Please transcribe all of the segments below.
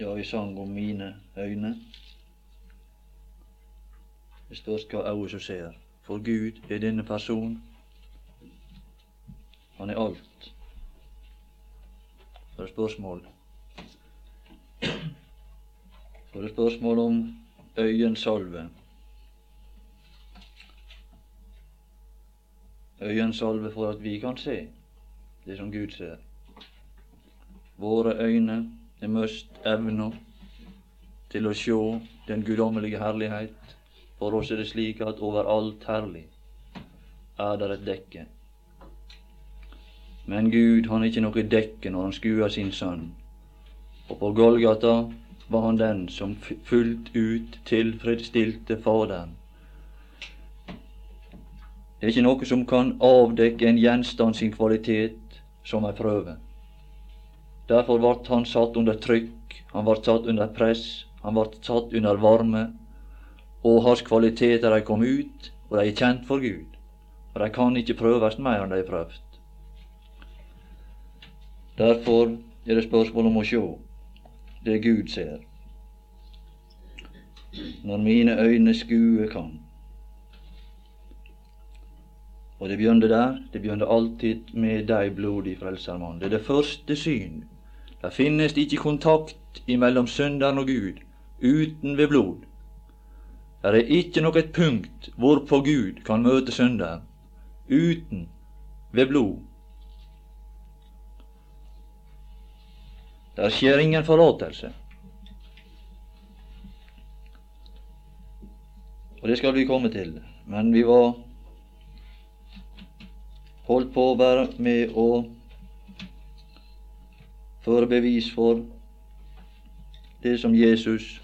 Ja, vi sang om mine øyne. Det spørs hva øyet som ser. For Gud er denne person. Han er alt. Så er det spørsmål Så er det spørsmål om øyensalve. Øyensalve for at vi kan se det som Gud ser. Våre øyne er mest evna til å sjå den guddommelige herlighet. For oss er det slik at overalt herlig er der et dekke. Men Gud han er ikke noe dekke når han skuer sin sønn. Og på Golgata var han den som fullt ut tilfredsstilte Faderen. Det er ikke noe som kan avdekke en gjenstand sin kvalitet som ei prøve. Derfor ble han satt under trykk, han ble satt under press, han ble satt under varme, og hans kvaliteter de kom ut, og de er kjent for Gud. Og de kan ikke prøves mer enn de er prøvd. Derfor er det spørsmål om å sjå det Gud ser. Når mine øyne skue kan. Og det begynte der. Det begynte alltid med deg, blodig frelsermann. Det er det første syn det finnes ikke kontakt imellom synderen og Gud uten ved blod. Det er ikke noe punkt hvorpå Gud kan møte synderen uten ved blod. Der skjer ingen forlatelse. Og det skal vi komme til. Men vi var holdt på bare med å føre bevis for det som Jesus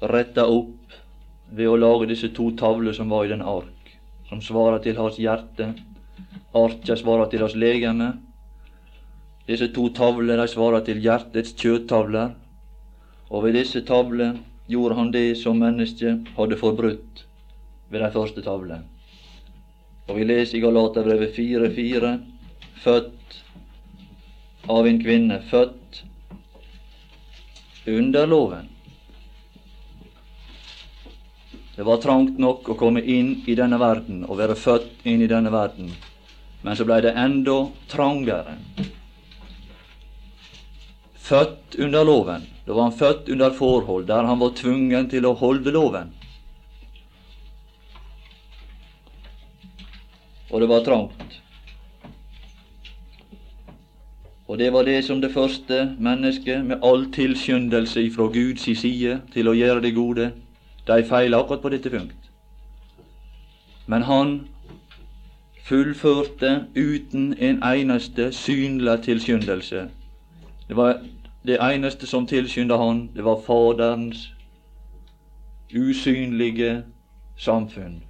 retta opp ved å lage disse to tavler som var i den ark, som svarer til hans hjerte. Arket svarer til hans legeme. Disse to tavler svarer til hjertets kjøttavler. Og ved disse tavler gjorde han det som mennesket hadde forbrutt ved de første tavlene. Og vi leser i Galaterbrevet 4.4.: Født av en kvinne født under loven. Det var trangt nok å komme inn i denne verden og være født inn i denne verden, men så ble det enda trangere. Født under loven. Da var han født under forhold der han var tvungen til å holde loven. Og det var trangt. Og det var det som det første mennesket, med all tilskyndelse ifra Guds side til å gjøre det gode, de feila akkurat på dette punkt. Men han fullførte uten en eneste synlig tilskyndelse. Det var det eneste som tilskynda han, det var Faderens usynlige samfunn.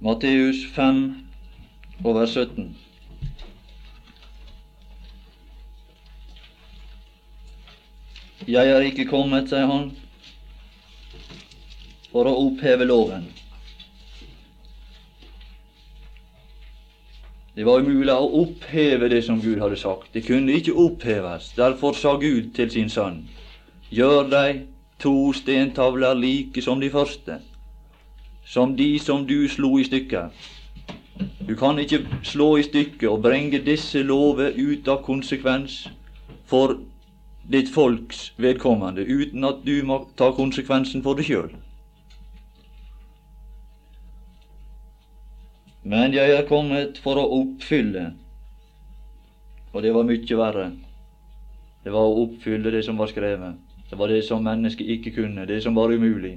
Matteus 5 over 17. Jeg er ikke kommet, sier han, for å oppheve loven. Det var umulig å oppheve det som Gud hadde sagt. Det kunne ikke oppheves. Derfor sa Gud til sin sønn, gjør deg to stentavler like som de første, som de som du slo i stykker. Du kan ikke slå i stykker og bringe disse lover ut av konsekvens for ditt folks vedkommende uten at du må ta konsekvensen for det sjøl. Men jeg er kommet for å oppfylle, og det var mye verre. Det var å oppfylle det som var skrevet. Det var det som mennesket ikke kunne, det som var umulig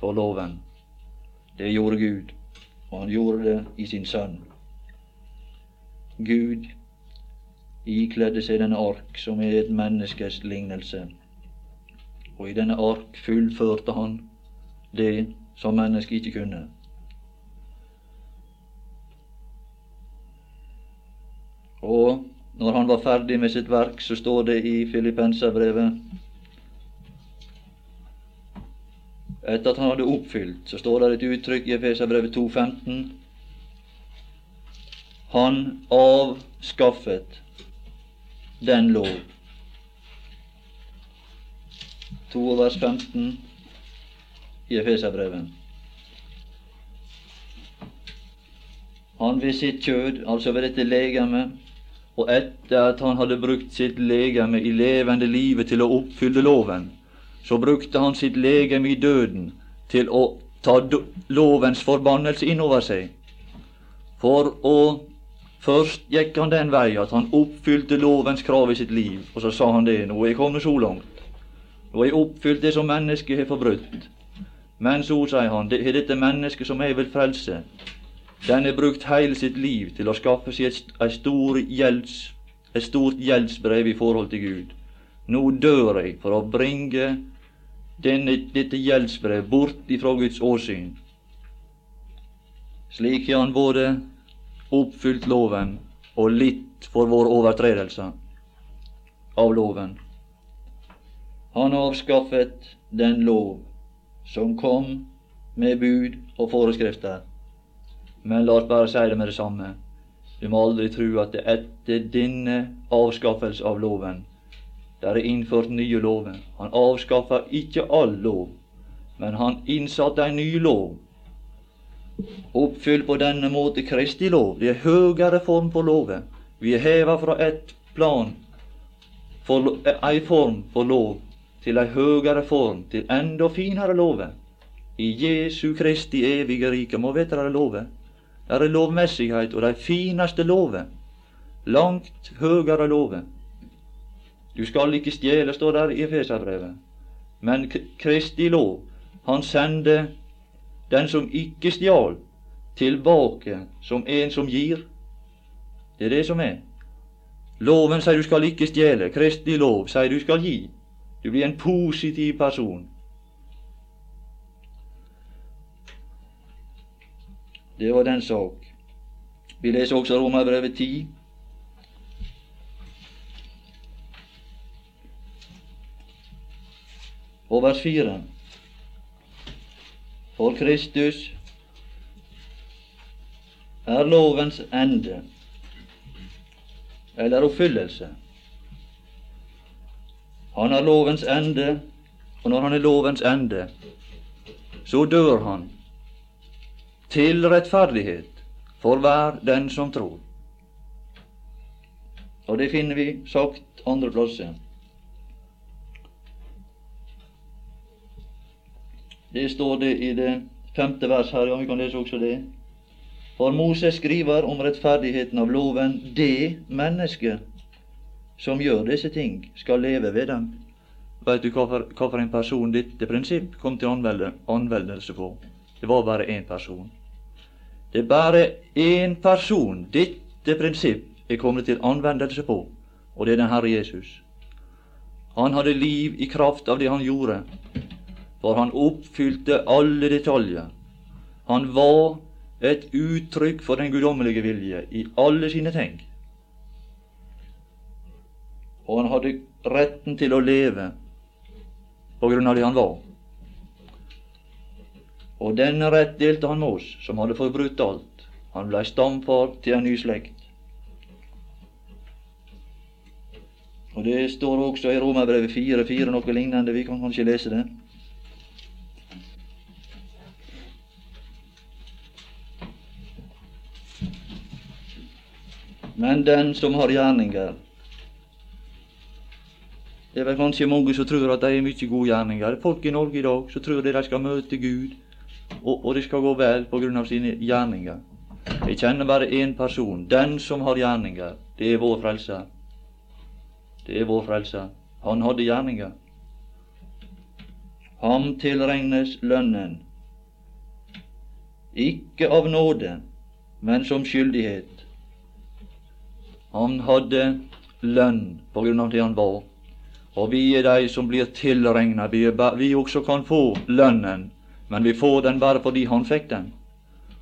for loven. Det gjorde Gud, og han gjorde det i sin sønn. Gud ikledde seg denne ark, som er et menneskes lignelse. Og i denne ark fullførte han det som mennesket ikke kunne. Og når han var ferdig med sitt verk, så står det i Filippenserbrevet Etter at han hadde oppfylt, så står det et uttrykk i Efeserbrevet 2,15 han avskaffet den lov. 2 vers 15 i Efeserbrevet. Han ved sitt kjød, altså ved dette legemet, og etter at han hadde brukt sitt legeme i levende livet til å oppfylle loven, så brukte han sitt legeme i døden til å ta lovens forbannelse innover seg. For å Først gikk han den vei at han oppfylte lovens krav i sitt liv, og så sa han det. Nå er jeg kommet så langt. Nå har jeg oppfylt det som mennesket har forbrutt. Men så, sier han, det er dette mennesket som jeg vil frelse, den har brukt hele sitt liv til å skaffe seg et, et, stor gjelds, et stort gjeldsbrev i forhold til Gud. Nå dør jeg for å bringe denne, dette gjeldsbrev bort ifra Guds åsyn. Slik har han både oppfylt loven og litt for vår overtredelse av loven. Han avskaffet den lov som kom med bud og foreskrifter men la oss bare si det med det samme. Du må aldri tro at det etter denne avskaffelse av loven der er innført nye lover. Han avskaffa ikke all lov, men han innsatte en ny lov. Oppfyll på denne måte Kristi lov. Det er høyere form for loven. Vi er heva fra ett plan, for, ei form for lov, til ei høyere form, til enda finere lover. I Jesu Kristi evige rike. Må vite dere lover. Der er lovmessighet og de fineste lover. Langt høyere lover. Du skal ikke stjele, står der i Efeserbrevet. Men Kristi lov, han sender den som ikke stjal, tilbake som en som gir. Det er det som er. Loven sier du skal ikke stjele. Kristelig lov sier du skal gi. Du blir en positiv person. Det var den sak. Vi leser også Romerbrevet 10. Og vers 4. For Kristus er lovens ende, eller oppfyllelse. Han er lovens ende, og når han er lovens ende, så dør han til rettferdighet for hver den som tror. Og det finner vi sagt andre plasser. Det står det i det femte vers her, ja, vi kan lese også det. For Moses skriver om rettferdigheten av loven det mennesket som gjør disse ting, skal leve ved dem. Veit du for, en person dette prinsipp kom til anvendelse på? Det var bare én person. Det er bare én person dette prinsipp er kommet til anvendelse på, og det er den Herre Jesus. Han hadde liv i kraft av det han gjorde, for han oppfylte alle detaljer. Han var et uttrykk for den guddommelige vilje i alle sine ting. Og han hadde retten til å leve på grunn av det han var. Og denne rett delte han med oss, som hadde forbrutt alt. Han blei stamfar til en ny slekt. Og Det står også i Romerbrevet 4.4 noe lignende. Vi kan kanskje lese det. Men den som har gjerninger Det er vel kanskje mange som tror at de er mye gode gjerninger. Folk i Norge i dag som tror de skal møte Gud og, og det skal gå vel av sine gjerninger. Jeg kjenner bare én person. Den som har gjerninger, det er vår frelser. Det er vår frelser. Han hadde gjerninger. Ham tilregnes lønnen, ikke av nåde, men som skyldighet. Han hadde lønn på grunn av det han var. Og vi er de som blir tilregna. Vi, vi også kan få lønnen men vi får den bare fordi han fikk den.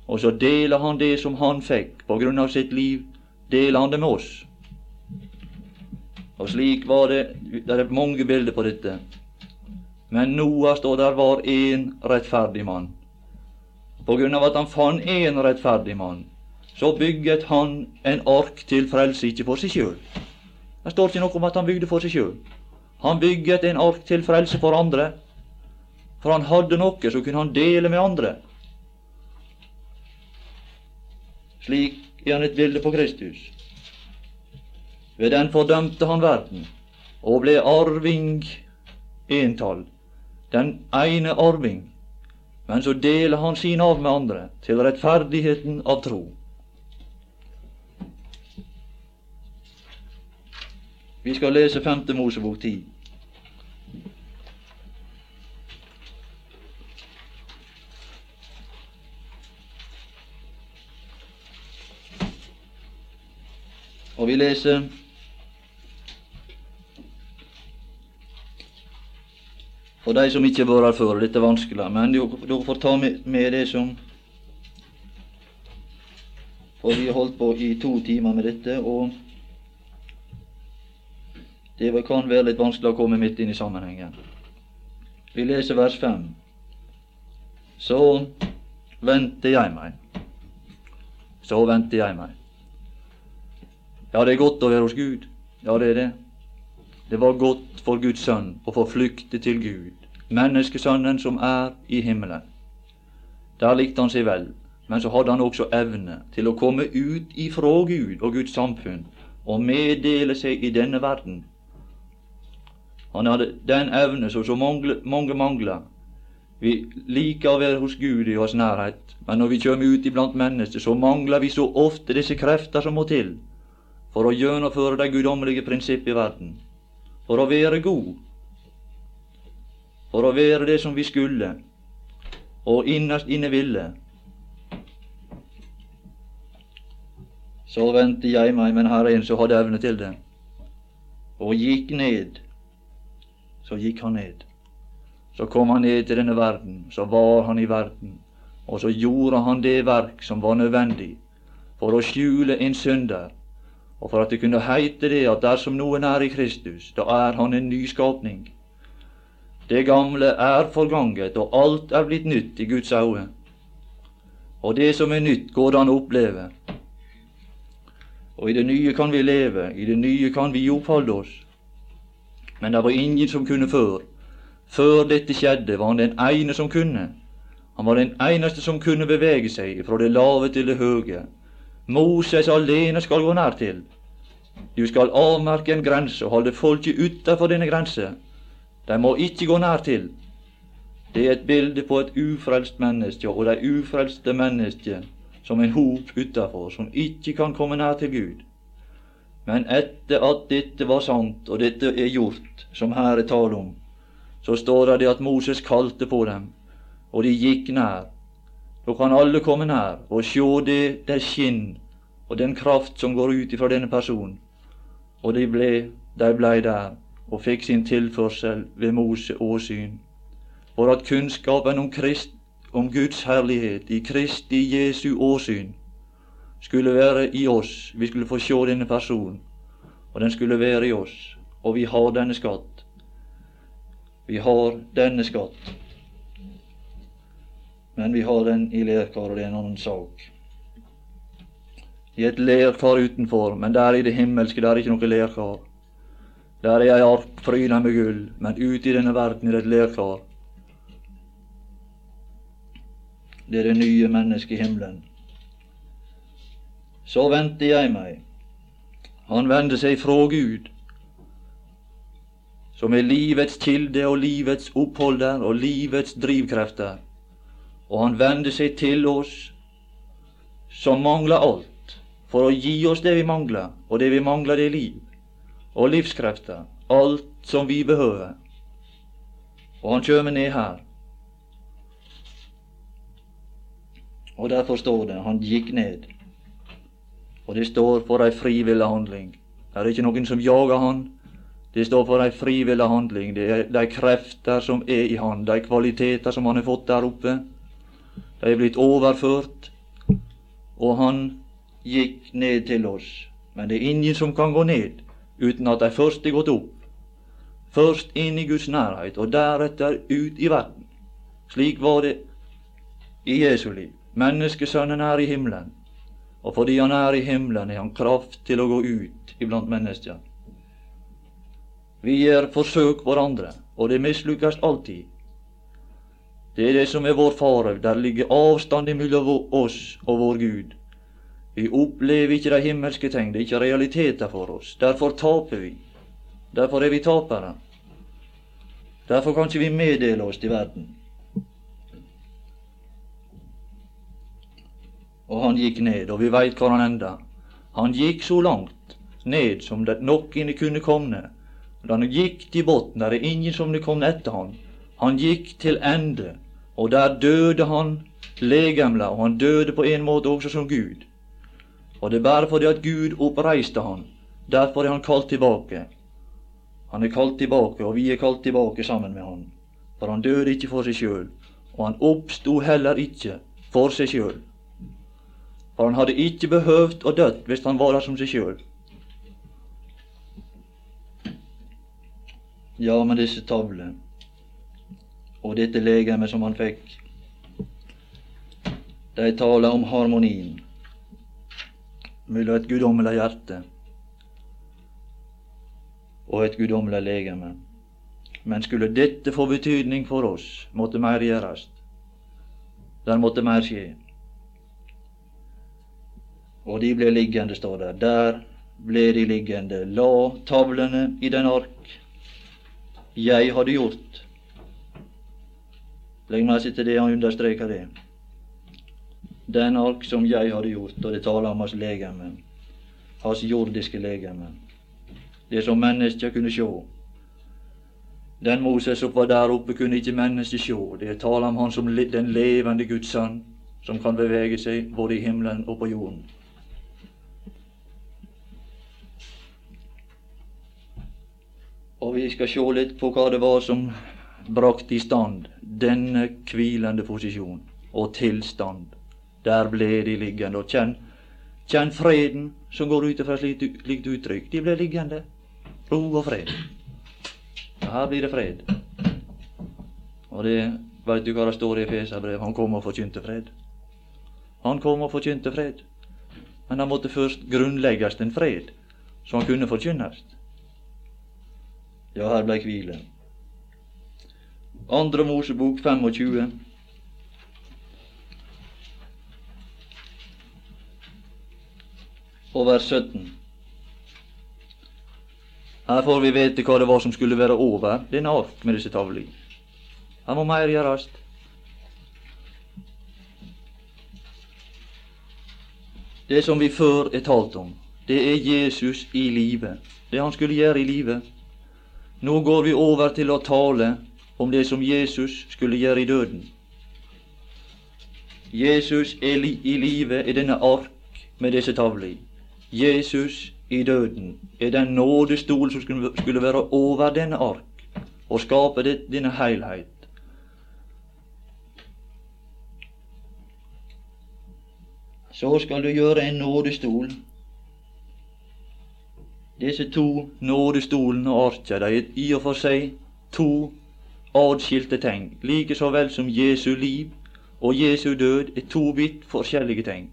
Og så deler han det som han fikk på grunn av sitt liv, deler han det med oss. Og slik var det Det er mange bilder på dette. Men Noah står der var én rettferdig mann. På grunn av at han fant én rettferdig mann, så bygget han en ark til frelse, ikke for seg sjøl. Det står ikke noe om at han bygde for seg sjøl. Han bygget en ark til frelse for andre. For han hadde noe, så kunne han dele med andre. Slik er han et bilde på Kristus. Ved den fordømte han verden og ble arving entall. Den ene arving. Men så deler han sin arv med andre til rettferdigheten av tro. Vi skal lese femte Mosebok 10. Og vi leser For de som ikke har vært her før, dette vanskelig, men dere får ta med det som For vi har holdt på i to timer med dette, og det kan være litt vanskelig å komme midt inn i sammenhengen. Vi leser vers 5. Så vendte jeg meg. Så vendte jeg meg. Ja, det er godt å være hos Gud. Ja, det er det. Det var godt for Guds sønn å få flykte til Gud, menneskesønnen som er i himmelen. Der likte han seg vel, men så hadde han også evne til å komme ut ifra Gud og Guds samfunn og meddele seg i denne verden. Han hadde den evne som så mange, mange mangler. Vi liker å være hos Gud i hans nærhet, men når vi kommer ut iblant mennesker, så mangler vi så ofte disse krefter som må til for å gjennomføre de guddommelige prinsipp i verden for å være god, for å være det som vi skulle, og innerst inne ville. Så vendte jeg meg, men her er en som hadde evne til det, og gikk ned. Så gikk han ned. Så kom han ned til denne verden, så var han i verden, og så gjorde han det verk som var nødvendig for å skjule en synder og for at det kunne heite det at dersom noen er i Kristus, da er han en nyskapning. Det gamle er forganget, og alt er blitt nytt i Guds øyne. Og det som er nytt, går det an å oppleve. Og i det nye kan vi leve, i det nye kan vi oppholde oss. Men det var ingen som kunne før. Før dette skjedde, var han den ene som kunne. Han var den eneste som kunne bevege seg fra det lave til det høye, Moses alene skal gå nær til. Du skal avmerke en grense og holde folket utafor denne grense. De må ikke gå nær til. Det er et bilde på et ufrelst menneske og de ufrelste mennesker som en hop utafor, som ikke kan komme nær til Gud. Men etter at dette var sant, og dette er gjort, som her er tale om, så står det at Moses kalte på dem, og de gikk nær, da kan alle komme nær og sjå det det skinn og den kraft som går ut ifra denne personen. Og de ble, de blei der og fikk sin tilførsel ved Mose åsyn. For at kunnskapen om, Krist, om Guds herlighet i Kristi Jesu åsyn skulle være i oss. Vi skulle få se denne personen, og den skulle være i oss. Og vi har denne skatt. Vi har denne skatt men vi har den i lerkar, og det er en annen sak. I et lerkar utenfor, men der i det himmelske, der er ikke noe lerkar. Der er ei ark pryda med gull, men ute i denne verden er det et lerkar. Det er det nye mennesket i himmelen. Så vendte jeg meg. Han vendte seg fra Gud, som er livets kilde og livets oppholder og livets drivkrefter og han vender seg til oss som mangler alt, for å gi oss det vi mangler, og det vi mangler, det er liv og livskrefter, alt som vi behøver. Og han kjem ned her. Og derfor står det han gikk ned. Og det står for ei frivillig handling. Det er ikke noen som jager han. Det står for ei frivillig handling. Det er de krefter som er i han, de kvaliteter som han har fått der oppe. De er blitt overført, og han gikk ned til oss. Men det er ingen som kan gå ned uten at de først er gått opp. Først inn i Guds nærhet, og deretter ut i verden. Slik var det i Jesu liv. Menneskesønnen er i himmelen, Og fordi han er i himmelen, er han kraft til å gå ut iblant mennesker. Vi gjør forsøk hverandre, og det mislykkes alltid. Det er det som er vår fare. Der ligger avstand mellom oss og vår Gud. Vi opplever ikke de himmelske ting. Det er ikke realiteter for oss. Derfor taper vi. Derfor er vi tapere. Derfor kan ikke vi meddele oss til verden. Og han gikk ned, og vi veit hvor han enda. Han gikk så langt ned som det noen kunne komme. Da han gikk til bunnen, der er ingen som kom etter han. Han gikk til ende, og der døde han legemla, og han døde på en måte også som Gud. Og det er bare fordi at Gud oppreiste han. Derfor er han kalt tilbake. Han er kalt tilbake, og vi er kalt tilbake sammen med han. For han døde ikke for seg sjøl, og han oppsto heller ikke for seg sjøl. For han hadde ikke behøvd å dødt hvis han var der som seg sjøl. Ja, men disse tavler og dette legemet som han fikk, de taler om harmonien mellom et guddommelig hjerte og et guddommelig legeme. Men skulle dette få betydning for oss, måtte mer gjøres. Der måtte mer skje. Og de ble liggende, står der. Der ble de liggende. La tavlene i den ark jeg hadde gjort. Legg merke til det han understreker det. Den ark som jeg hadde gjort, og det taler om hans legeme, hans jordiske legeme. Det som mennesker kunne sjå. Den Moses som var der oppe, kunne ikke mennesket sjå. Det taler om han som den levende Guds sønn, som kan bevege seg både i himmelen og på jorden. Og vi skal se litt på hva det var som brakte i stand denne hvilende posisjon og tilstand. Der ble de liggende. Og kjenn, kjenn freden som går ut fra et slikt uttrykk. De ble liggende. Ro og fred. Og her blir det fred. Og det veit du hva det står i Efeserbrevet? Han kom og forkynte fred. Han kom og forkynte fred. Men han måtte først grunnlegges en fred, så han kunne forkynnes. Ja, her blei hvile. Andre Mosebok 25. Og vers 17. Her får vi vite hva det var som skulle være over denne ark med disse tavlene. Her må mer gjøres. Det som vi før er talt om, det er Jesus i livet. Det han skulle gjøre i livet. Nå går vi over til å tale om det som Jesus skulle gjøre i døden. Jesus er li i livet i denne ark med disse tavler. Jesus i døden er den nådestol som skulle være over denne ark og skape det, denne helhet. Så skal du gjøre en nådestol disse to nådestolene og arket, de er i og for seg to adskilte ting, like så vel som Jesu liv og Jesu død er to vidt forskjellige ting.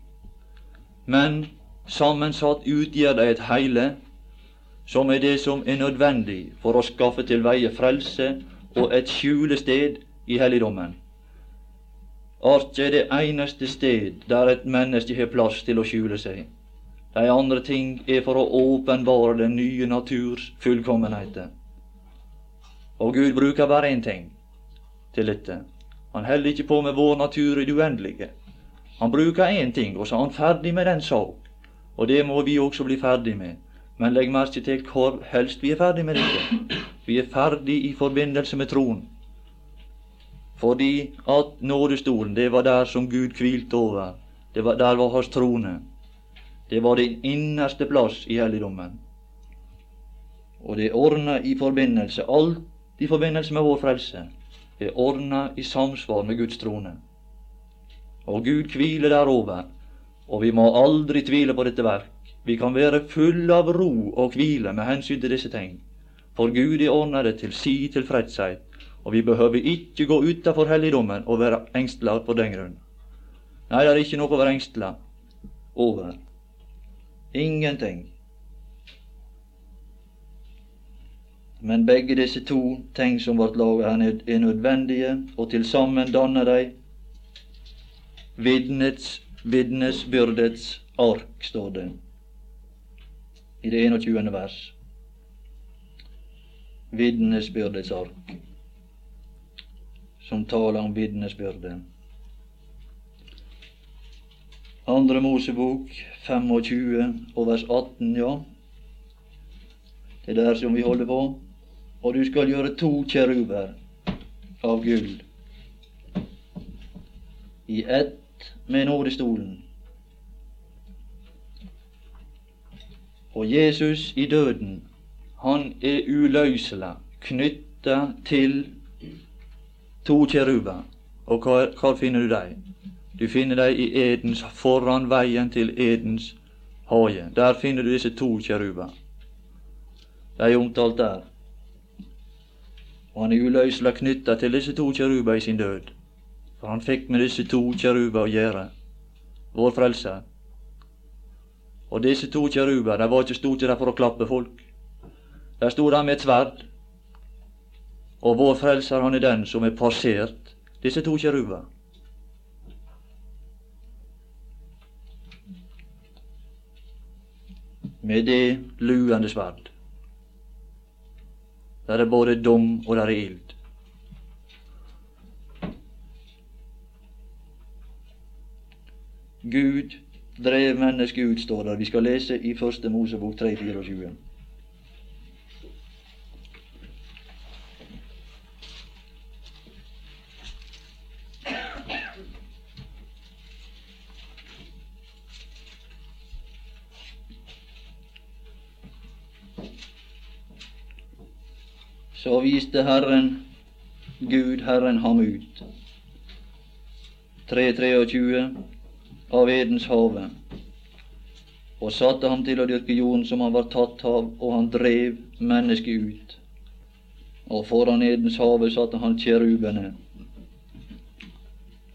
Men sammensatt utgjør de et heile, som er det som er nødvendig for å skaffe til veie frelse og et skjulested i helligdommen. Arket er det eneste sted der et menneske har plass til å skjule seg. De andre ting er for å åpenbare den nye naturs fullkommenheter. Og Gud bruker bare én ting til dette. Han holder ikke på med vår natur i det uendelige. Han bruker én ting, og så er han ferdig med den sak. Og det må vi også bli ferdig med. Men legg merke til hvor helst vi er ferdig med dette. Vi er ferdig i forbindelse med troen. Fordi at nådestolen, det var der som Gud hvilte over. Det var, der var hans trone. Det var din innerste plass i helligdommen. Og det er ordna i forbindelse, alt i forbindelse med vår frelse, er ordna i samsvar med Guds trone. Og Gud hviler derover, og vi må aldri tvile på dette verk. Vi kan være fulle av ro og hvile med hensyn til disse ting. For Gud er ordna det til si tilfredshet, og vi behøver ikke gå utafor helligdommen og være engstla på den grunn. Nei, det er ikke noe å være engstla over. Ingenting. Men begge disse to ting som vårt laga her, er nødvendige, og til sammen danner de vitnets, vitnesbyrdets ark, står det i det 21. vers. Vitnesbyrdets ark, som taler om vitnesbyrdet. Andre Mosebok 25 og vers 18, ja. Det er der som vi holder på. Og du skal gjøre to kjeruber av gull i ett med nådestolen. Og Jesus i døden, han er uløselig knytta til to kjeruber. Og hva, hva finner du dem? Du finner dem i Edens, foran veien til Edens hage. Der finner du disse to kjeruber. De er omtalt der. Og han er uløselig knytta til disse to kjeruber i sin død. For han fikk med disse to kjeruber å gjøre, vår frelse. Og disse to kjeruber, de var ikke stort ikke der for å klappe folk. Der sto de med et sverd. Og vår frelser, han er den som er passert disse to kjeruber. Med det luende sverd. Der er både dom og der er ild. Gud drev mennesket ut, står der. Vi skal lese i Første Mosebok 3.24. Så viste Herren, Gud, Herren ham ut. 3.23 av Edens hage, og satte ham til å dyrke jorden som han var tatt av, og han drev mennesket ut. Og foran Edens hage satte han kjerubene,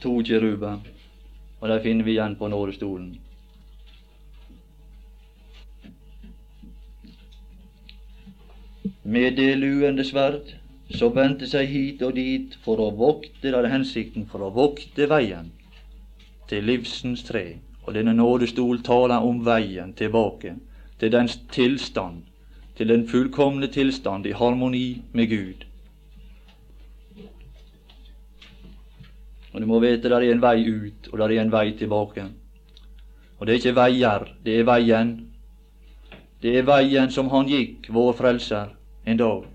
to kjeruber, og der finner vi igjen på nådestolen. Med det luende sverd, som vendte seg hit og dit for å vokte, er hensikten, for å vokte veien til livsens tre. Og denne nådestol taler om veien tilbake til dens tilstand, til den fullkomne tilstand i harmoni med Gud. Og du må vite der er en vei ut, og der er en vei tilbake. Og det er ikke veier, det er veien. Det er veien som han gikk, vår frelser en dag.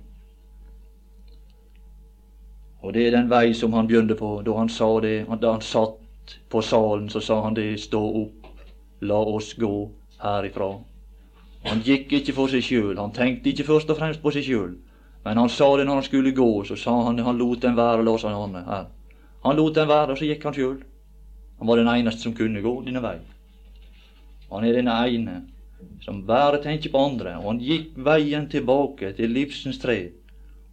Og det er den vei som han begynte på da han sa det. Da han satt på salen, så sa han det. Stå opp, la oss gå herifra. Han gikk ikke for seg sjøl. Han tenkte ikke først og fremst på seg sjøl. Men han sa det når han skulle gå, så sa han han lot den være, la seg han her. Han lot den være, og så gikk han sjøl. Han var den eneste som kunne gå denne vei. Han er den ene som bare tenker på andre, og han gikk veien tilbake til livsens tre,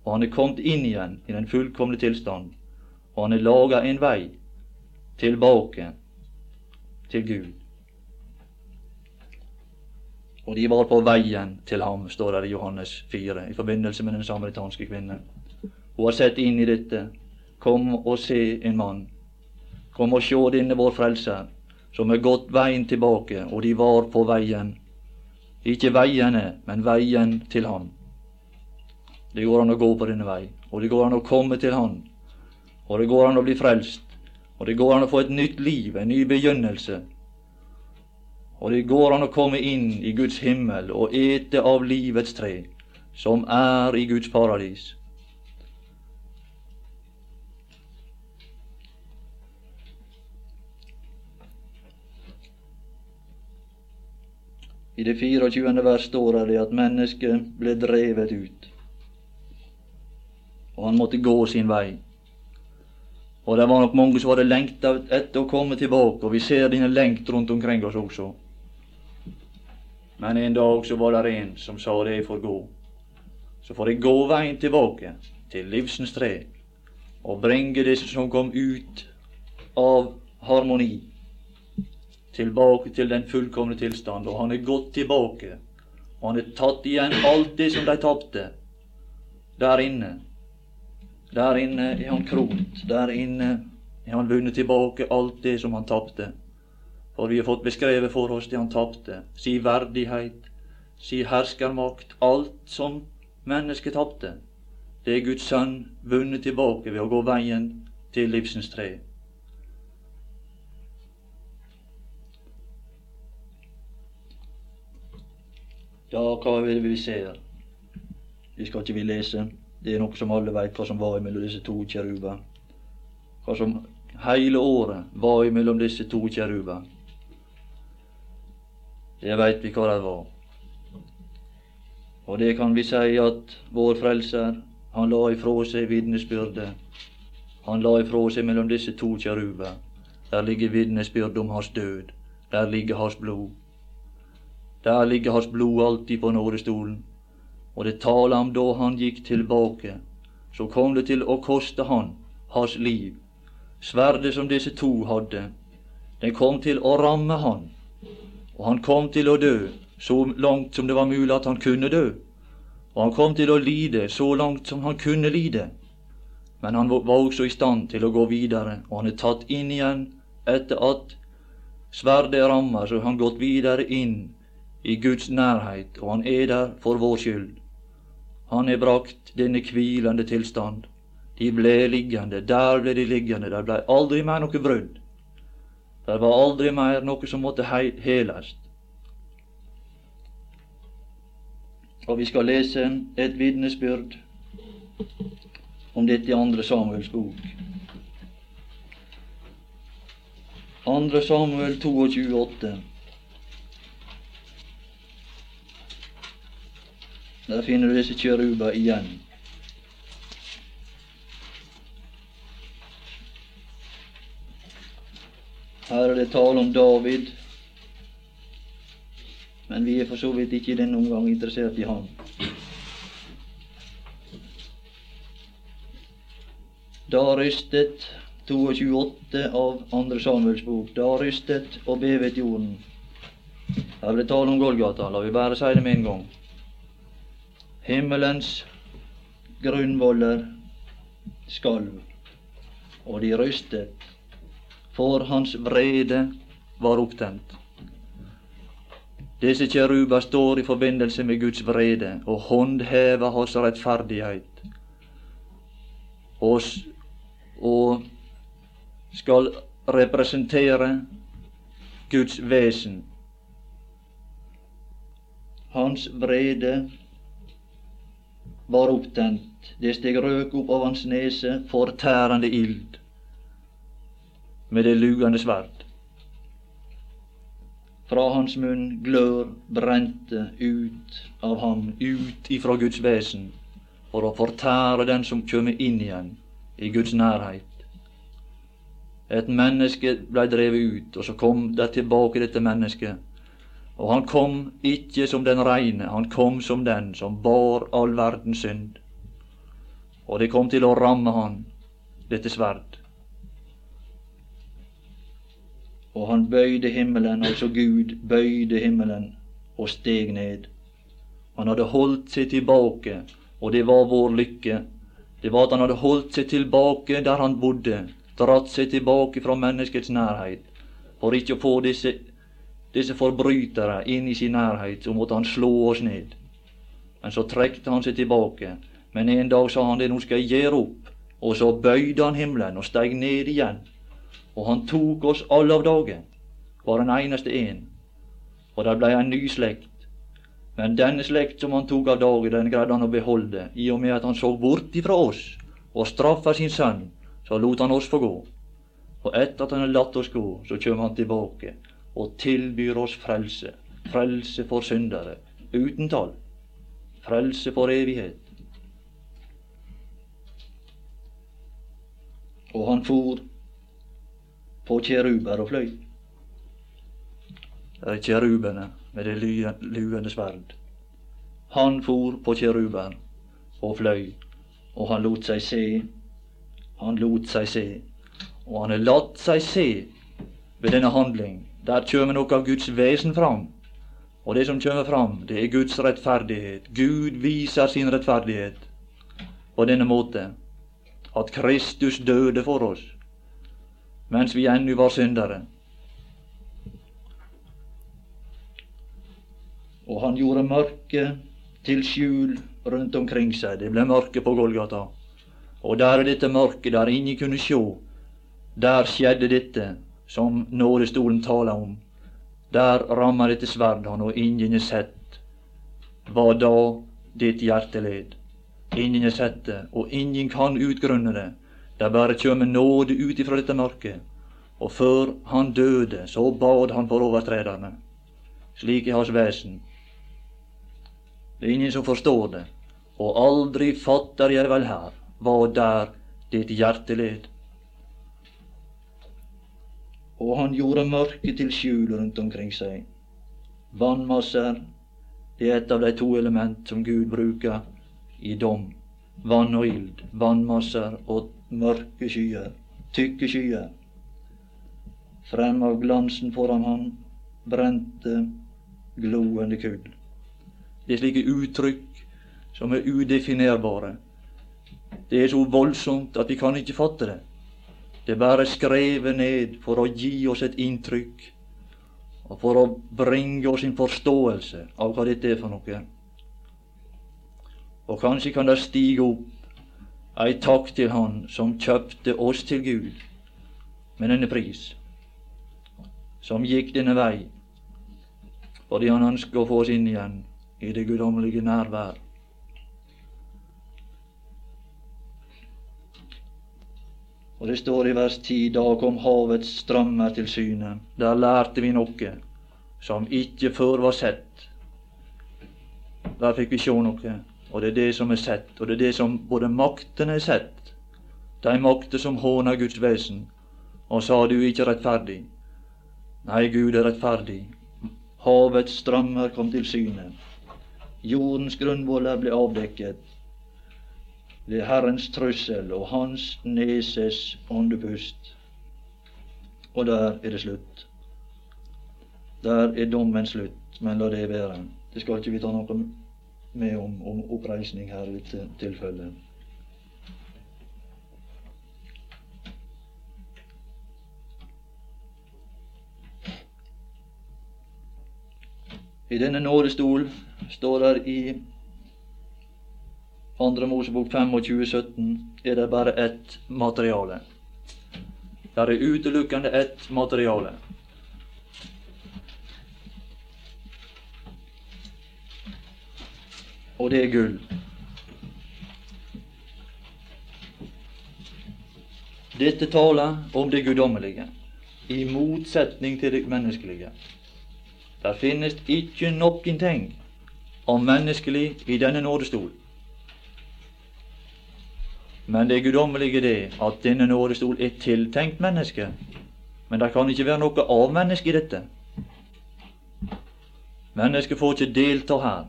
og han er kommet inn igjen i den fullkomne tilstand, og han er laga en vei tilbake til Gud. Og de var på veien til ham, står det i Johannes 4, i forbindelse med den samaritanske kvinnen. Hun har sett inn i dette. Kom og se en mann. Kom og sjå denne vår Frelser, som er gått veien tilbake, og de var på veien ikke veiene, men veien til Han. Det går an å gå på denne vei, og det går an å komme til Han. Og det går an å bli frelst, og det går an å få et nytt liv, en ny begynnelse. Og det går an å komme inn i Guds himmel og ete av livets tre, som er i Guds paradis. I det 24. vers står det at mennesket ble drevet ut. Og han måtte gå sin vei. Og det var nok mange som hadde lengta etter å komme tilbake, og vi ser denne lengt rundt omkring oss også. Men en dag så var det en som sa det får gå. Så får jeg gå veien tilbake til livsens tre og bringe det som kom ut av harmoni tilbake til den fullkomne tilstand, og han er gått tilbake. Og han er tatt igjen alt det som de tapte. Der inne. Der inne er han kront. Der inne er han vunnet tilbake alt det som han tapte. For vi har fått beskrevet for oss det han tapte. Si verdighet, si herskermakt, alt som mennesket tapte. Det er Guds sønn vunnet tilbake ved å gå veien til livsens tre. Ja, hva vil vi se her? Det skal ikke vi lese. Det er noe som alle veit hva som var mellom disse to kjeruber. Hva som hele året var mellom disse to kjeruber. Det veit vi hva det var. Og det kan vi si at vår Frelser, han la ifrå seg vitnesbyrdet. Han la ifrå seg mellom disse to kjeruber. Der ligger vitnesbyrd om hans død. Der ligger hans blod. Der ligger hans blod alltid på nådestolen. Og det taler om da han gikk tilbake, så kom det til å koste han hans liv. Sverdet som disse to hadde, den kom til å ramme han. Og han kom til å dø så langt som det var mulig at han kunne dø. Og han kom til å lide så langt som han kunne lide. Men han var også i stand til å gå videre, og han er tatt inn igjen etter at sverdet rammer, så han gått videre inn i Guds nærhet, og han er der for vår skyld. Han er brakt denne hvilende tilstand. De ble liggende, der ble de liggende, der ble aldri mer noe brudd. Der var aldri mer noe som måtte heles. Og vi skal lese et vitnesbyrd om dette i Andre Samuels bok. Andre Samuel 22, Der finner du disse kjeruber igjen. Her er det tale om David, men vi er for så vidt ikke i denne omgang interessert i ham. Da rystet 22,8 av andre Samuels bok. Da rystet og bevet jorden. Her er det tale om Golgata. La vi bare si det med en gang. Himmelens grunnvoller skalv, og de rystet, for hans vrede var opptent. Disse kjeruber står i forbindelse med Guds vrede og håndhever hans rettferdighet, og, og skal representere Guds vesen. Hans vrede var opptent. Det steg røk opp av hans nese, fortærende ild, med det lugende sverd. Fra hans munn glør brente ut av ham, ut ifra Guds vesen, for å fortære den som kjem inn igjen i Guds nærhet. Et menneske blei drevet ut, og så kom det tilbake, dette mennesket og han kom ikke som den reine, han kom som den som bar all verdens synd. Og det kom til å ramme han, dette sverd. Og han bøyde himmelen, altså Gud bøyde himmelen og steg ned. Han hadde holdt seg tilbake, og det var vår lykke. Det var at han hadde holdt seg tilbake der han bodde, dratt seg tilbake fra menneskets nærhet, for ikke å få disse disse forbrytere inn i sin nærhet, så måtte han slå oss ned. Men så trekte han seg tilbake. Men en dag sa han det, nå skal jeg gjøre opp. Og så bøyde han himmelen og steg ned igjen. Og han tok oss alle av dage, var en eneste en. Og der blei en ny slekt. Men denne slekt som han tok av dage, den greide han å beholde, i og med at han så bort ifra oss og straffa sin sønn, så lot han oss få gå. Og etter at han hadde latt oss gå, så kjem han tilbake og tilbyr oss frelse. Frelse for syndere uten tall. Frelse for evighet. Og han for på kjeruber og fløy. Det er kjerubene med det luende sverd. Han for på kjeruber og fløy, og han lot seg se. Han lot seg se, og han har latt seg se ved denne handling Der kommer noe av Guds vesen fram. Og det som kommer fram, det er Guds rettferdighet. Gud viser sin rettferdighet på denne måte at Kristus døde for oss mens vi ennå var syndere. Og han gjorde mørket til skjul rundt omkring seg. Det ble mørke på Golgata. Og der er dette mørket der ingen kunne sjå. Der skjedde dette som nådestolen taler om. Der rammer dette sverd han, og ingen har sett hva da ditt hjerte led. Ingen har sett det, og ingen kan utgrunne det. Det bare kommer nåde ut ifra dette mørket. Og før han døde, så bad han for overtrederne. Slik er hans vesen. Det er ingen som forstår det, og aldri fatter jeg vel her hva der ditt hjerte led. Og han gjorde mørket til skjul rundt omkring seg. Vannmasser, det er et av de to element som Gud bruker i dom. Vann og ild. Vannmasser og mørke skyer. Tykke skyer. Frem av glansen foran han brente, gloende kull. Det er slike uttrykk som er udefinerbare. Det er så voldsomt at vi kan ikke fatte det. Det er bare skrevet ned for å gi oss et inntrykk, og for å bringe oss en forståelse av hva dette er for noe. Og kanskje kan det stige opp ei takk til Han som kjøpte oss til Gud med denne pris, som gikk denne vei fordi Han ønsker å få oss inn igjen i det guddommelige nærvær. Og det står i vers 10 da kom havets strømmer til syne. Der lærte vi noe som ikke før var sett. Der fikk vi sjå noe, og det er det som er sett, og det er det som både maktene er sett. De makter som håner Guds vesen, og sa du ikke rettferdig. Nei, Gud er rettferdig. Havets strømmer kom til syne. Jordens grunnvoller ble avdekket ved Herrens trussel og hans neses åndepust. Og der er det slutt. Der er dommen slutt, men la det være. Det skal ikke vi ta noe med om, om oppreisning her i dette tilfellet. I denne nådestol står der i Andre Mosebok 25, 17 er det bare ett materiale. Det er utelukkende ett materiale. Og det er gull. Dette taler om det guddommelige, i motsetning til det menneskelige. Det finnes ikke noen ting om menneskelig i denne nådestol. Men det guddommelige det at denne nådestol er tiltenkt mennesket. Men det kan ikke være noe av mennesket i dette. Mennesket får ikke delta her.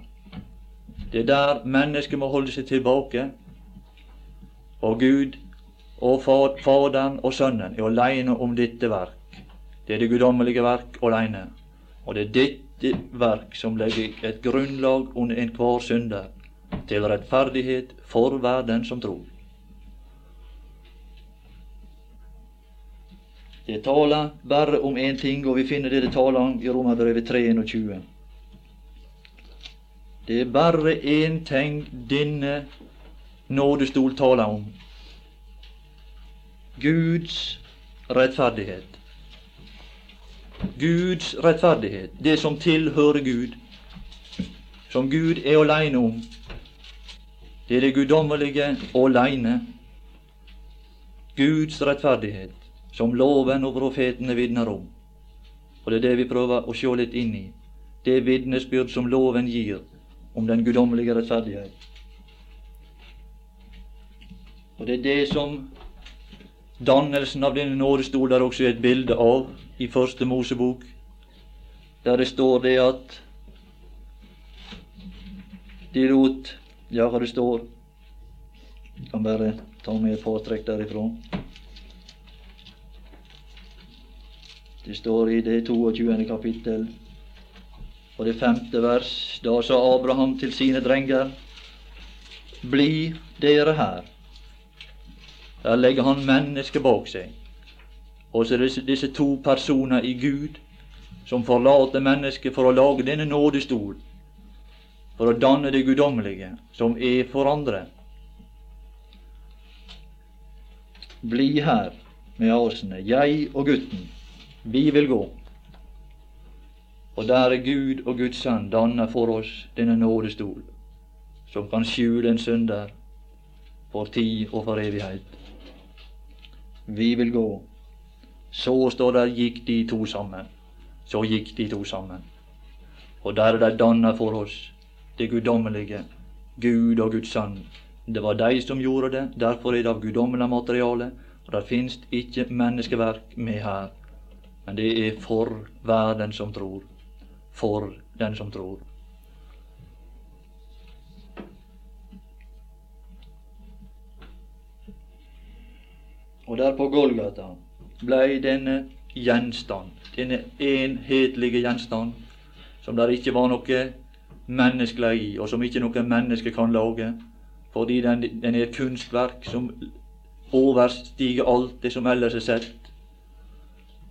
Det er der mennesket må holde seg tilbake. Og Gud og Faderen og Sønnen er alene om dette verk. Det er det guddommelige verk alene. Og det er dette verk som legger et grunnlag under enhver synder til rettferdighet for hver den som tror. Det taler bare om én ting, og vi finner det det taler om i Romerbrevet 321. Det er bare én ting denne nådestol taler om. Guds rettferdighet. Guds rettferdighet, det som tilhører Gud, som Gud er aleine om. Det er det guddommelige aleine. Guds rettferdighet, som loven og profetene vitner om. Og det er det vi prøver å se litt inn i. Det vitnesbyrd som loven gir om den guddommelige rettferdighet. Og det er det som Dannelsen av denne nådestol der også er et bilde av i Første Mosebok, der det står det at de lot Ja, hva det står Jeg kan bare ta med et par trekk derifra. Det står i det 22. kapittel og det femte vers. Da sa Abraham til sine drenger, bli dere her. Der legger han mennesket bak seg. Og så det disse to personer i Gud som forlater mennesket for å lage denne nådestol, for å danne det guddommelige, som er for andre. Bli her med asene, jeg og gutten, vi vil gå. Og der er Gud og Guds Sønn danner for oss denne nådestol, som kan skjule en synder for tid og for evighet. Vi vil gå. Så står der gikk de to sammen. Så gikk de to sammen. Og der er de danna for oss det guddommelige, Gud og Guds Sønn. Det var de som gjorde det, derfor er det av guddommelig materiale. Og det fins ikke menneskeverk med her, men det er for verden som tror. For den som tror. Og der på Golgata blei denne gjenstand, denne enhetlige gjenstand, som der ikke var noe menneskelig i, og som ikke noe menneske kan lage, fordi den, den er et kunstverk som overstiger alt det som ellers er sett.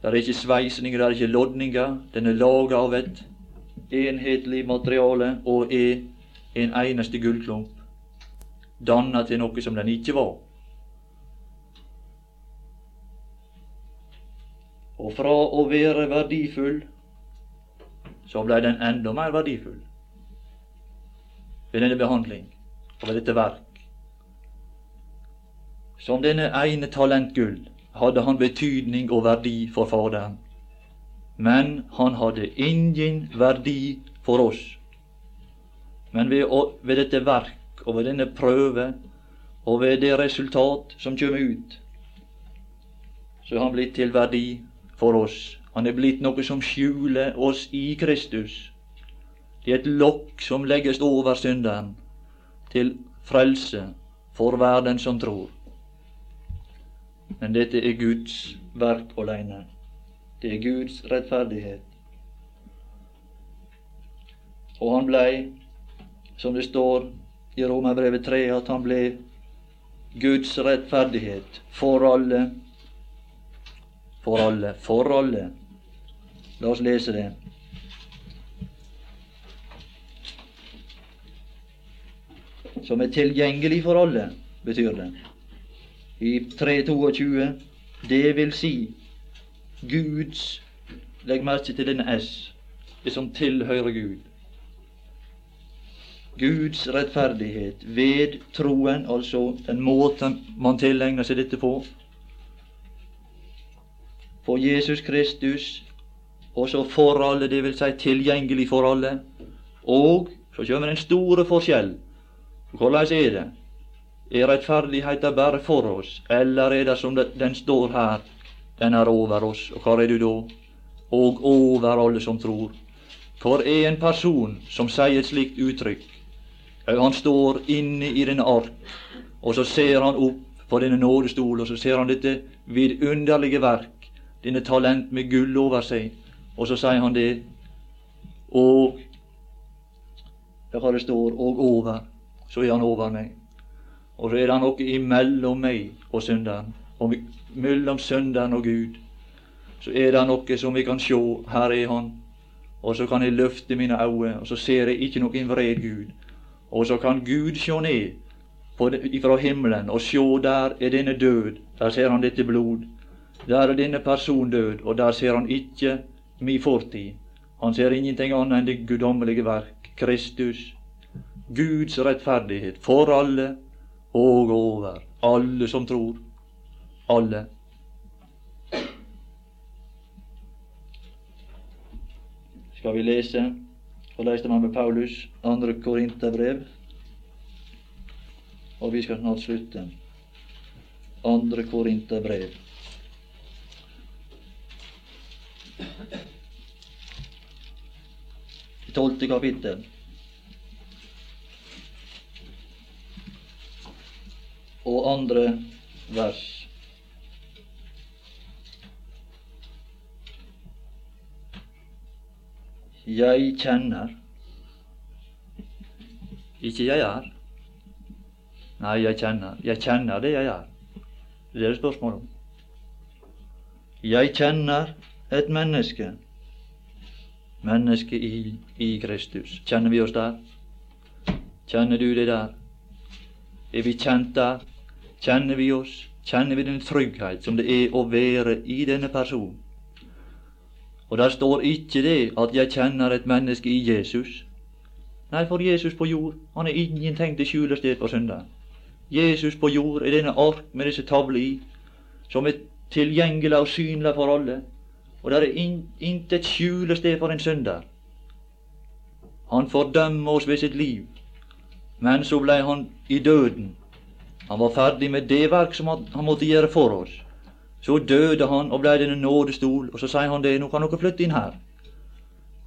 Det er ikke sveisninger, det er ikke lodninger. Den er laga av et enhetlig materiale og er en eneste gullklump, danna til noe som den ikke var. Og fra å være verdifull, så ble den enda mer verdifull ved denne behandling og ved dette verk. Som denne ene talent gull hadde han betydning og verdi for Faderen, men han hadde ingen verdi for oss. Men ved, ved dette verk og ved denne prøve og ved det resultat som kommer ut, så er han blitt til verdi for oss. Han er blitt noe som skjuler oss i Kristus. Det er et lokk som legges over synderen til frelse for verden som tror. Men dette er Guds verk alene. Det er Guds rettferdighet. Og han blei, som det står i Romerbrevet 3, at han ble Guds rettferdighet for alle for alle. For alle. La oss lese det. Som er tilgjengelig for alle, betyr det. I 322 det vil si Guds Legg merke til denne S, det som tilhører Gud. Guds rettferdighet ved troen, altså den måten man tilegner seg dette på, for Jesus Kristus, også for alle, det vil si tilgjengelig for alle. Og så kommer den store forskjell. Hvordan er det? Er rettferdigheten bare for oss, eller er det som den står her, den er over oss? Og hvor er du da? Og over alle som tror. Hvor er en person som sier et slikt uttrykk? Han står inne i denne ark, og så ser han opp på denne nådestol, og så ser han dette vidunderlige verk denne talent med gull over seg. Og så sier han det. Og hva det står og over. Så er han over meg. Og så er det noe imellom meg og synderen. Og mellom synderen og Gud. Så er det noe som vi kan sjå. Her er Han. Og så kan jeg løfte mine øyne, og så ser jeg ikke noen vred Gud. Og så kan Gud sjå ned fra himmelen og sjå der er denne død. Der ser han dette blod. Der er denne person død, og der ser han ikke mi fortid. Han ser ingenting annet enn det guddommelige verk, Kristus, Guds rettferdighet for alle og over alle som tror. Alle. Skal vi lese og leste man med Paulus andre Korinterbrev, og vi skal snart slutte. Andre Korinterbrev. Tolvte kapittel. Og andre vers. Jeg kjenner. Ikke jeg er. Nei, jeg kjenner. Jeg kjenner det jeg er. Det er det spørsmålet om. Jeg kjenner et menneske. Menneske i, i Kristus. Kjenner vi oss der? Kjenner du det der? Er vi kjent der? Kjenner vi oss? Kjenner vi den trygghet som det er å være i denne personen? Og der står ikke det at jeg kjenner et menneske i Jesus. Nei, for Jesus på jord, han er ingenting til skjulested for synderen. Jesus på jord er denne ark med disse tavler i, som er tilgjengelig og synlig for alle. Og det er in, intet skjulested for en synder. Han fordømmer oss ved sitt liv, men så blei han i døden. Han var ferdig med det verk som han måtte gjøre for oss. Så døde han og blei denne nådestol, og så sier han det, nå kan dere flytte inn her.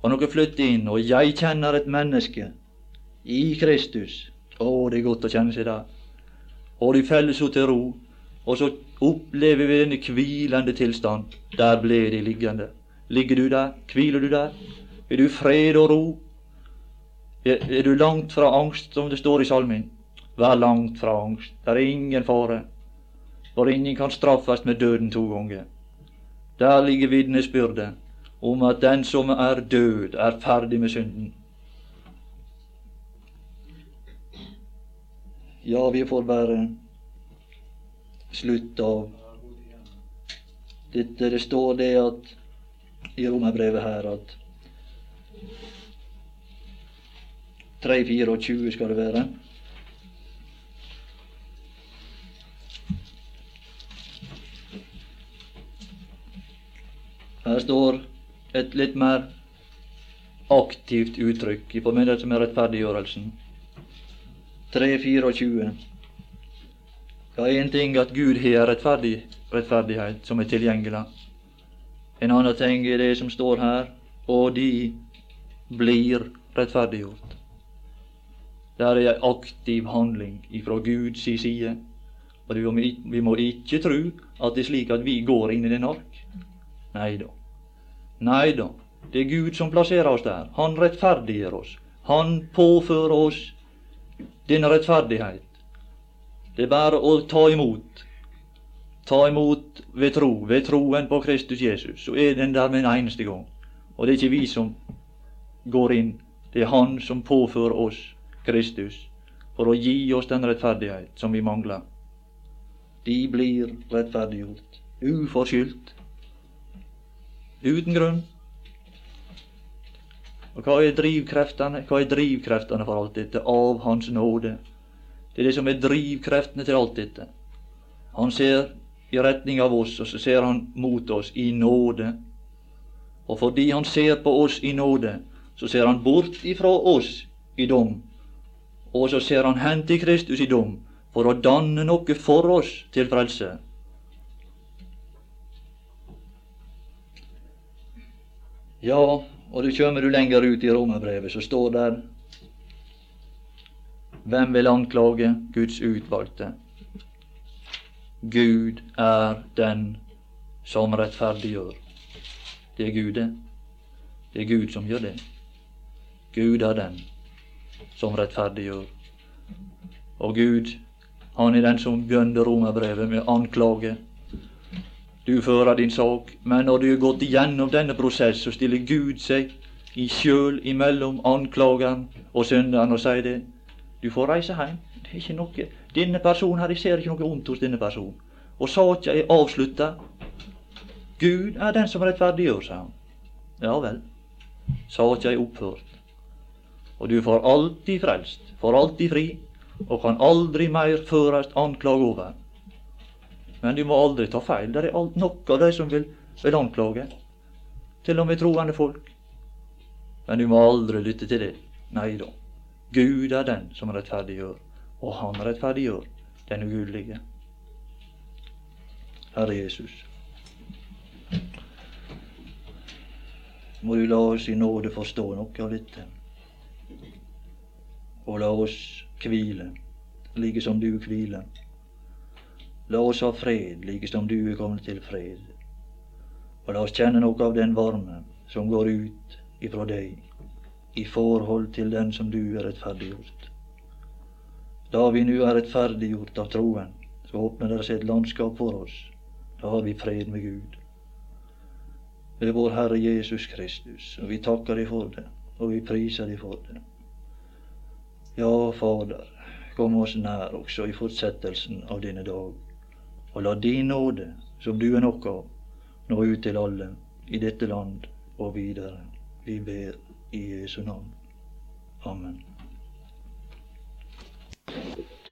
Kan dere flytte inn, og jeg kjenner et menneske i Kristus. Å, det er godt å kjenne seg der. Og de faller så til ro, og så opplever vi denne hvilende tilstand. Der ble de liggende. Ligger du der? Hviler du der? Er du fred og ro? Er, er du langt fra angst, som det står i salmen? Vær langt fra angst. Det er ingen fare for ingen kan straffes med døden to ganger. Der ligger vitnesbyrdet om at den som er død, er ferdig med synden. Ja, vi får bare slutte av dette. Det står det at i romerbrevet her at 3-24 skal det være. Her står et litt mer aktivt uttrykk i forbindelse med rettferdiggjørelsen. 3.24. er én ting at Gud har rettferdig, rettferdighet som er tilgjengelig. En annen ting er det som står her, og de blir rettferdiggjort. Det er ei aktiv handling ifra Guds side. Og vi må ikke tro at det er slik at vi går inn i den ark. Nei da. Nei da. Det er Gud som plasserer oss der. Han rettferdiggjør oss. Han påfører oss denne rettferdighet. Det er bare å ta imot. Ta imot ved tro, ved troen på Kristus Jesus. Så er den der med en eneste gang. Og det er ikke vi som går inn. Det er Han som påfører oss Kristus for å gi oss den rettferdighet som vi mangler. De blir rettferdiggjort uforskyldt uten grunn. Og hva er drivkreftene? Hva er drivkreftene for alt dette? Av Hans nåde. Det er det som er drivkreftene til alt dette. Han ser i retning av oss, og så ser han mot oss i nåde. Og fordi han ser på oss i nåde, så ser han bort ifra oss i dom. Og så ser han hen til Kristus i dom, for å danne noe for oss til frelse. Ja, og du kommer du lenger ut i romerbrevet, så står der Hvem vil anklage Guds utvalgte? Gud er den som rettferdiggjør. Det er Gud, det. Det er Gud som gjør det. Gud er den som rettferdiggjør. Og Gud, han er den som begynner romerbrevet med anklage du fører din sak, men når du har gått igjennom denne prosess, så stiller Gud seg i sjøl imellom anklageren og synderen og sier det. Du får reise hjem. Det er ikke noe Denne personen her, jeg ser ikke noe ondt hos denne personen. Og saka er avslutta. Gud er den som rettferdiggjør, sa han. Ja vel. Saka er opphørt. Og du får alltid frelst, får alltid fri, og kan aldri mer førast anklag over. Men du må aldri ta feil. Det er nok av de som vil, vil anklage. Til og med troende folk. Men du må aldri lytte til det. Nei da. Gud er den som rettferdiggjør, og han rettferdiggjør den ugudelige. Herre Jesus. Må du la oss i nåde forstå noe av dette, og la oss hvile, like som du hviler. La oss ha fred, like som du er kommet til fred. Og la oss kjenne noe av den varme som går ut ifra deg i forhold til den som du er rettferdiggjort. Da vi nu er rettferdiggjort av troen, så åpner det seg et landskap for oss. Da har vi fred med Gud. Ved vår Herre Jesus Kristus. Og vi takker deg for det, og vi priser deg for det. Ja, Fader, kom oss nær også i fortsettelsen av denne dag. Og la din nåde, som du er nok av, nå ut til alle i dette land og videre. Vi ber i Jesu navn. Amen.